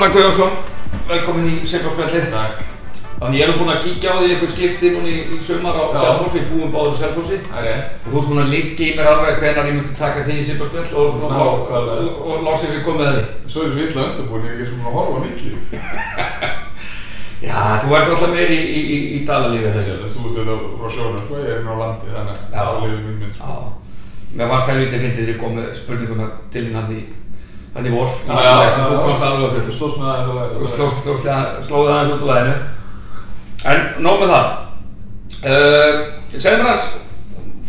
Arnar Guðjónsson, velkomin í Seifarspjallið. Takk. Þannig ég er nú búinn að kíkja á því einhver skipti núna í, í sumar á Já. Selfossi, við búum báður á Selfossi. Það er rétt. Og þú ert búinn að liggja í mér alveg hvenar ég myndi taka þig í Seifarspjall og, og, og, og, og loksins við komið því. Svo er þessu illa undirbúin, ég er sem að horfa á nýtt líf. Já, þú ert alltaf meir í, í, í, í dalalífi þessi. Þú ert þetta frá sjónu, sko, ég er inn á landi, þannig að það lifið mín mynd, sko. Já. Mér varst helvítið ég hann í vor. Þú komst alveg að fullu. slóst með það slóði aðeins út úr læðinu en nóg með það uh, segðu mér aðeins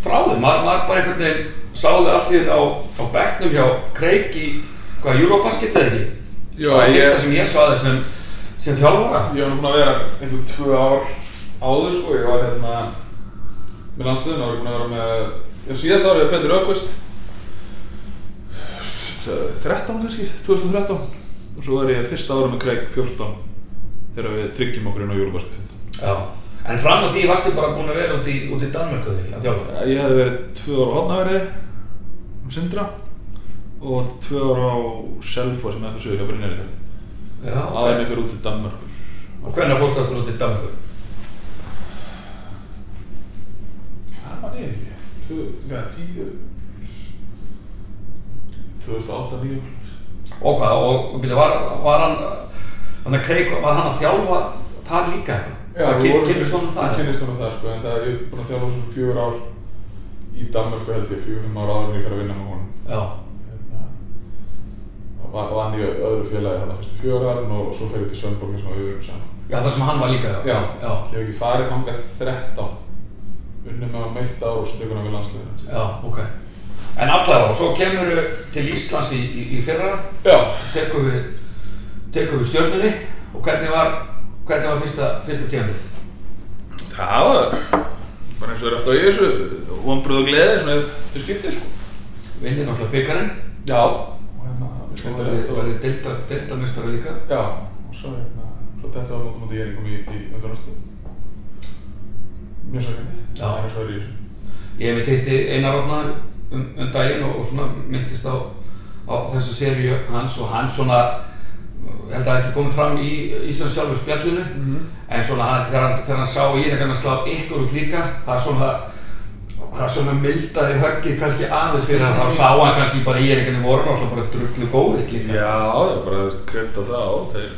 frá þig, maður maður bara einhvern veginn sáði allt í hérna á, á bekknum hjá Kreik í, hvað, Eurobasket eða ekki? Já, það var ég- fyrsta sem ég sáði sem, sem þjálfara Ég var nú búinn að vera einhvern tvö ár áður, sko, ég var hérna með landsliðinu og ég var búinn að vera með, já, síðast árið er Petur Ökvist, 13 kannski, 2013 og svo var ég fyrsta árið með Craig 14 þegar við tryggjum okkur inn á Eurobasket 15. Já. en fram á því varstu bara búin að vera út í, út í Danmörku því að þjálfa? Ég hefði verið tvö ára á Hotnaveri með Sindra og tvö ára á Selfo sem sögur hjá Brynjarri Já, aðeins mig fyrir út til Danmörkur og hvernig fórstu aftur út í Danmörku? Það var ég ekki. Tvö- hvað, tíu 2008 9 og hvað, og, og byrja, var, var hann hann að Kreik, var hann að þjálfa þar líka eitthvað? Hvað kyn- kynnist honum það? Sko en það er er búinn að þjálfa svo fjögur ár í Danmörku held ég fjögur, fimm ár áður en ég fer að vinna með honum. Já, hérna, og vann í öðru félagi þarna fyrstu fjögur árin og, og svo fer ég til Sönborg sem var öðrum saman já það sem hann var líka Já, já, ég hef ekki farið hangað 13 unnum með hann meitt ár og stökuna við landsliðinu já, ok En allavega, og svo kemur til Íslands í, í, í fyrra. Já, tekum við, tekum við stjörnunni. Og hvernig var, hvernig var fyrsta, fyrsta tíðanbyrð? það var bara eins og er alltaf í þessu vonbröð og gleði sem er til skiptið sko. Vinni náttúrulega byggarinn Já. Hérna við og- verði delta, deltamestara líka. Já, og svo hérna svo þetta var mútum mútið Jeringum í, í undanúrstum mjög sækjandi Já. það er eins og er í þessu. Ég hef mitt hitti Einar Átna um, um daginn og, og svona myndist á, á þessa seríu hans og hann svona ég held að ekki komið fram í Íslands sjálfur spjallinu Mhm. en svona hann, þegar, hann, þegar hann sá Írakan að slá ykkur út líka það er svona það er svona mildaði höggið kannski aðeins fyrir hann þá sá hann kannski bara Írakan voru náttúrulega bara drullu góðir líka Já, það er bara veist, kredd á það og þeir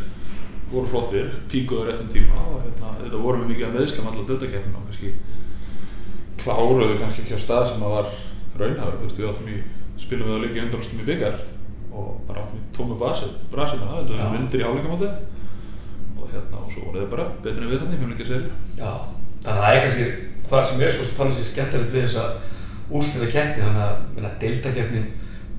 voru flottir, píkuðu réttum tíma og hérna, þetta voru með mikið að meðslum allar deltakeppnum og kannski kláruðu kannski ekki á stað sem það var raunhafur, þú veist, við áttum í spilum við að leika í undanúrstum í byggar og bara áttum í tómu basi, brasi með það, þetta var myndir í áleikamóti og hérna, og svo voru þeir bara betri en við þannig, fyrir ekki seri Já, þannig að það er kannski það sem er svo þannig sem skemmtilegt við þessa úrslita keppni þannig að minna, deildakeppnin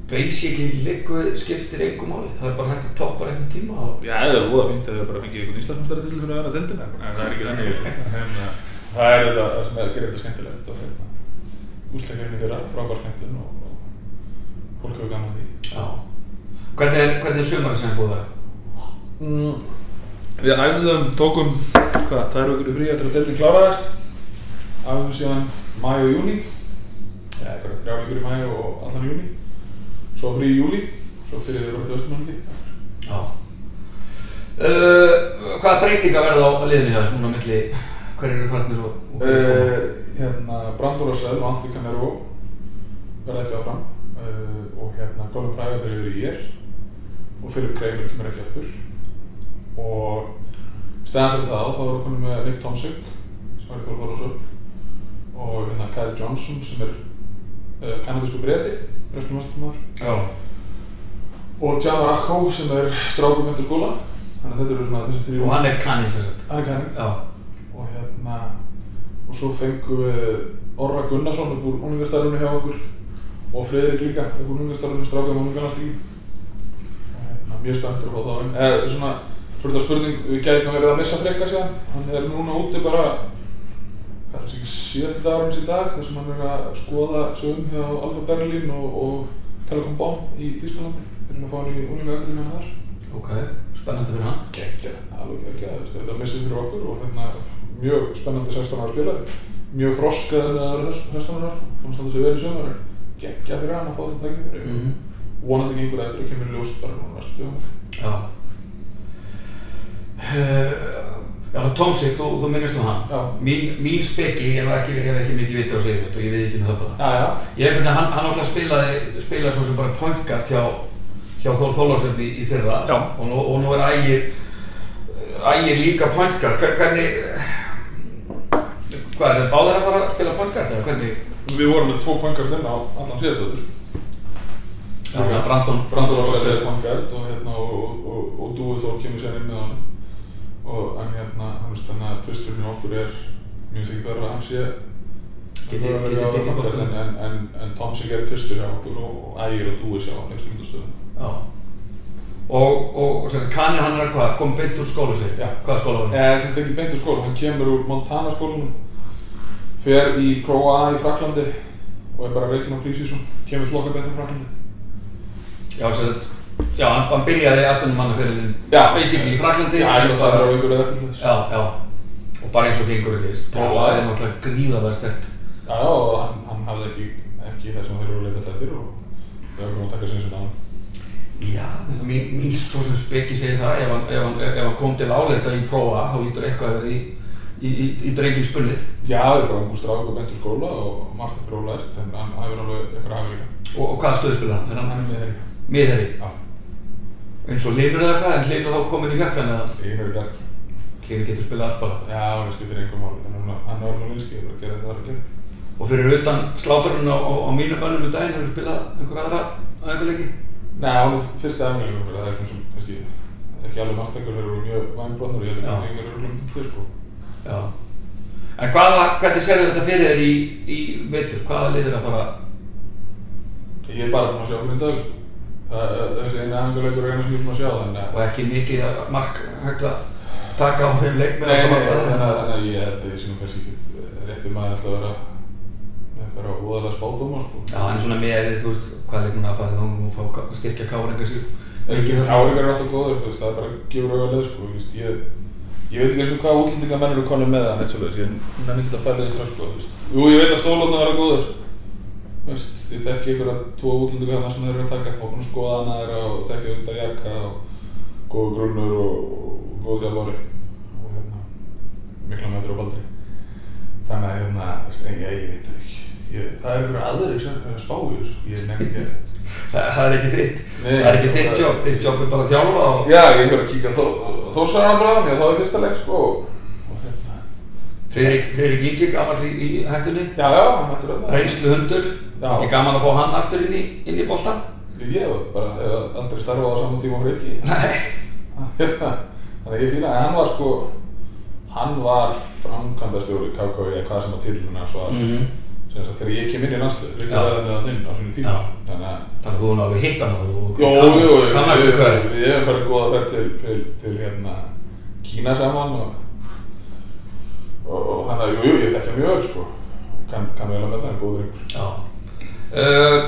basically liggur skiptir einhver máli. Það er bara hægt að toppa réttum tíma og Já, það er voða fínt að þau bara fengið einhvern Íslandsmyndari til að vera deildina en það er ekki þannig þessu. Hérna, það er þetta það sem er að gera þetta skemmtilegt og hérna, úsleikirni fyrra, frábær skemmtun og, og fólk hefur gaman því. Já. Hvernig er, hvernig er sumarið sem er búið að mm. Við æfðum, tókum hvað, tvær vikur í frí eftir að deildin kláraðast æfðum síðan mæ og júni eða bara þrjá vikur í mæ og allan júni svo frí í júli svo byrjuði við að östumann Já. Uh, Hvaða breytinga verða á liðinu þér núna á hverju eru farnir og, og hverjir koma? Uh, hérna, Brandur Rossell og Antti Canero verða ekki áfram uh, og hérna Gollum Bræði fyrir yfir í ér. Og Philip Kramer kemur ekki eftir og stæðan fyrir það þá erum við konum með Nick Tomsik sem var í Þór Þólasöf og hérna Kyle Johnson sem er uh, kanadísku breyti breskum vestumar Já, og Jamar Akko sem er strákum eftir skóla. Þannig að þetta eru svona þessi þrjú og hann er kannin sem sagt. Hann er kanning Já, og og svo fengum við Orra Gunnarsson upp úr úlingastarfinu hjá okkur og Friðrik líka upp úr úlingastarfinu strákaði með úlingarnastíki hérna, mjög spenntur að fá þá inn. Eða svona, svo er þetta spurning við gætum verið að missa frekka sér hann er núna úti bara er það ekki síðasti dagarins í dag þar sem hann er að skoða sig um hjá Alba Berlin og, og Telekom Bonn í Þýskalandi. Við erum að fá hann í úlingaakademíana þar. Ok, spennandi fyrir hann. Geggja, alveg þú veist, þetta missið fyrir okkur og hérna mjög spennandi 16 ára spilari, mjög þroskaður að vera þess- 16 ára, sko, hann standa sig vel í sömur, geggja fyrir hann að fá þetta tækifæri Mhm. vonandi gengur eftir að kemur í ljós bara núna næstu dögum Já Já, Tomsik, þú, þú minnist um hann. Já. Mín, mín speki, ég hef ekki, ekki mikið viti á sig og ég veit ekki um það bara. Já, já. Ég myndið að hann, hann alltaf spilaði, spilaði svo sem bara pointgart hjá, hjá Þór Þólarsson í, í fyrra. Og nú, og nú er ægir, ægir líka pointgart. Hver- Hvernig, hvað er það, báðir að fara að spila pointgart eða hvernig? Við vorum með tvo pointgard inn á allan síðastöður. Er Brandon, Ross er pointgard og, hérna, og, og, og, og Dúi Þór kemur sér inn með hann. Og en hérna, þú veist, þannig að tvisturinn okkur er, finnst ekki verið að hann sé Geti- að vera að vera boltann. en, en, en, en Tomsik er tvistur hjá okkur og, og Ægir og Dúi sjá lengst myndastöðum. Já. Og, og, og sagt, Kani hann er hvað, kom beint úr skóla sig? Já. Hvaða skóla var hann? Ég sérst ekki beint úr skóla, hann kemur úr Montana skólanum, fer í Pro A í Fraklandi og er bara reikinn á prísísum, kemur hlokka beint á Fraklandi. Já, sagt, já, hann, byrjaði 18 manna fyrirlin Já. basically í Fraklandi Já, ég er það á ykkur eða eitthvað. Já, já. Og bara eins og gengur ekki. Prófa er náttúrulega gríðalega stert. Já, já, og hann, hann hafði ekki, ekki það sem þeir eru að leitast eftir og við höfum að taka sinni sinna á hann. Já, mín, mín svo sem speki segir það, ef hann, ef hann, ef hann kom til áleta í prófa, þá lítur eitthvað að vera í, í, í, í drengingsbunnið. Já, það er bara ungu strák og beint úr skóla og margt eftir að lært, en hann hefur alveg eitthvað líka. Og, og hvaða stöðu spila hann? Hann hann er með þeirri. miðherri? Já, Eins og Hlynur eða hvað, en Hlynur þá komin í fjarkan eða? er í verki. Hlynur getur spilað allt bara. Já, það skiptir einhver máli, þannig að hann er alveg bara að gera þetta það er að gera. Og fyrir utan sláturinn á, á, á mínum mönnum í daginn, hefur spilað einhver aðra hann kannski ekki alveg margtekur, þeir eru mjög vænbrotnur og ég held að það eru glömmt til sko. Já. En hvaða, hvernig sérðu þetta fyrir þér í, í veitur? Hvaða liður að fara? Ég er bara búinn að sjá hvernig dag sko. Það, þessi eini afmælingur er eina sem ég er búinn að sjá þannig að Og ekki mikið að mark hægt að taka á þeim leik með Nei, að nei, koma að þannig að, ég held að ég nú kannski ekki rétti maður alltaf að vera eitthvað óðalega spátóma sko. Já, en svona með við, þú veist, hvað leikmuna að fara þá og styrkja káringa sig Ekki Káringar eru alltaf góður, það er bara að gefa ég, ég veit ekki eins og hvað útlendingar menn eru konið með það neitt svoleiðis, ég nenni ekki að pæla því strax sko. þú veist. Jú, ég veit að stólóna vera góður. Þú veist, ég þekki ykkur að tvo útlendingar þarna sem þeir eru að taka og búin að skoða hana þeirra og þekki undan jakka og góðu grunnur og, góðu þjálfari og hérna, mikla meður og baldri. Þannig að hérna, þú veist, ég, ég veit það ekki. Ég, það er ykkur aðri sem að spá í þessu, sko. ég nenni ekki að Það, það er ekki þitt, Nei, það er ekki þitt það- jobb, þitt jobb er bara að þjálfa og Já, ég hefur að kíkja á Þórsaran bara, mér þá er fyrsta leik sko og Friðrik Ingi, gammal í, í hættunni, Já, já, hann mættur að reynslu hundur, ekki gaman að fá hann aftur inn í, inn í boltan? Ég hef bara aldrei starfað á saman tíma ekki Nei. Þannig að ég fíla, en hann var sko hann var framkvæmdastjóri KKV eða hvað sem að hans var. Mhm. Sem sagt þegar ég kem inn í líka Já. ræðan með hann inn á sínum tíma. Þannig að Þannig að þú náðu hitt hann og kannast við hvað við hefum farið góða ferð til, til, til hérna Kína saman og, og, hann að, jú, jú, ég þekkja mjög vel sko kann, kann vel að með það, hann góður. Uh,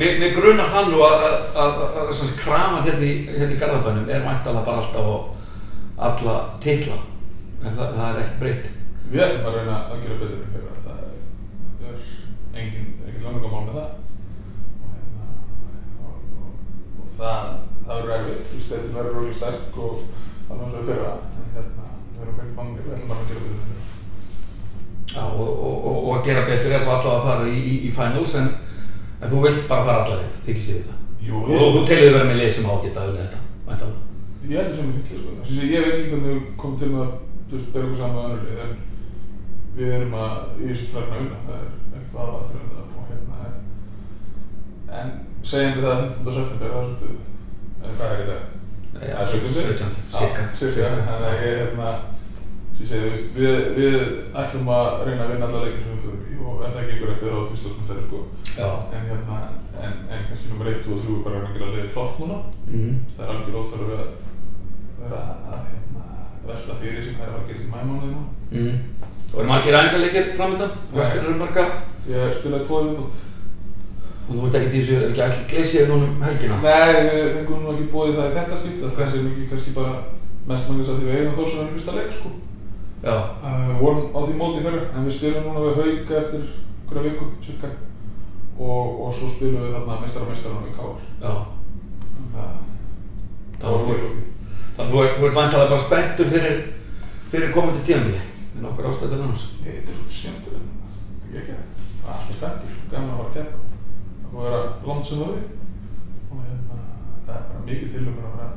mér, mér grunar það nú að, að, að, að, að sem sagt kraman hérna í, hérna í Garðabænum er væntalega bara alltaf á alla titla. En það, það er ekkert breytt. Við ætlum að reyna að gera betur en þeirra er engin, engin langamál með það og hérna og, og, og það, það verður erfitt, þú veist, þetta verður rólega sterk og alveg eins og fyrra en hérna, við erum ekki manni, við ætlum bara að gera betur þeirra Já, og, og, og, og að gera betur er þá alltaf að fara í, í, í finals en, en þú vilt bara fara alla leið, þykist ég þetta. Jú, Og, og þú telur vera með lið sem ágæta að þetta, væntalega. Ég held sem við hitli, sko. Að ég veit ekki hvernig við komum til að, þú veist, bera okkur saman við erum að, í þessu klærna vinna, það er það, og hérna, en, en segjandi það að 15. september, það er svolítið, en hvað er Það er 17. 17. cirka. Cirka, þannig að ég, hérna, sem ég segi, við, við ætlum að reyna að vinna alla leikir sem við fyrir í, og ef það gengur eftir þá tvistast með þeirri, sko. Já. En hérna, en, en kannski nummer 1 og 3 er bara að að gera liðið klárt núna, Mm það er algjör óþarf að vera að hérna, vesla fyrir sig hvað er að gerast í mæmánuði núna. -hmm. Og eru margir æfingarleikir framöndan? Vestur eru marga? Ég spilaði tvo viðbútt. Og þú veit ekki því þessu, er ekki æsli gleysið núna um helgina? Nei, við fengum nú ekki bóðið það í þetta skipt, það kannski er mikið kannski bara mest mangast að því við eigum þó sem fyrsta leik sko. Já. Uh, vorum á því móti fyrir, en við spilum núna við Hauk eftir hverja viku, cirka. Og, og svo spilum við þarna meistara meistara við Káar. Já. Þannig að Það. En okkur ástættur annars. Nei, þetta er svo skemmtur en þetta er ekki ekki. Það er spenntur, gaman að fara að keppa. Það búið að vera langt sem öðru. Og hérna, það er bara mikið tilöfur að fara að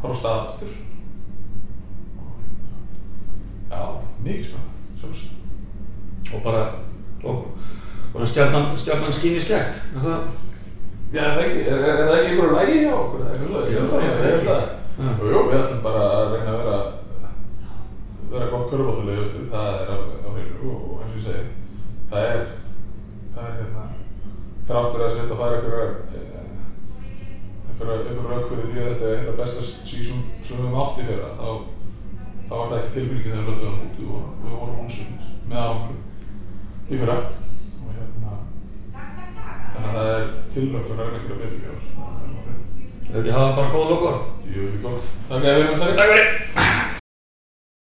fara á stað aftur. Og hérna, já, mikið sjálfsög. Og bara, og, stjarnan, stjarnan skýn í skert. Er það? Já, er það ekki, er, er, er það ekki einhverju lægi hjá okkur? eitthvað já, ég held það. Já. Jú, jú, við ætlum bara að reyna að vera vera gott körfbóltalið út það er á, á hreinu og, og eins og ég segi það er það er hérna þráttur að setja að fara einhverjar einhverjar einhverjar rauk fyrir því að þetta er eitthvað besta sísón sem við höfum átt í fyrra þá þá var það ekki tilbyrgið þegar við löpum út vorum, við vorum ónsvinn með áhengur í fyrra og hérna þannig að það er tilökkur að reyna einhverja betur það er bara góð lokaord. Jú, þetta er gott. Takk fyrir að vera með stærri. Takk fyrir.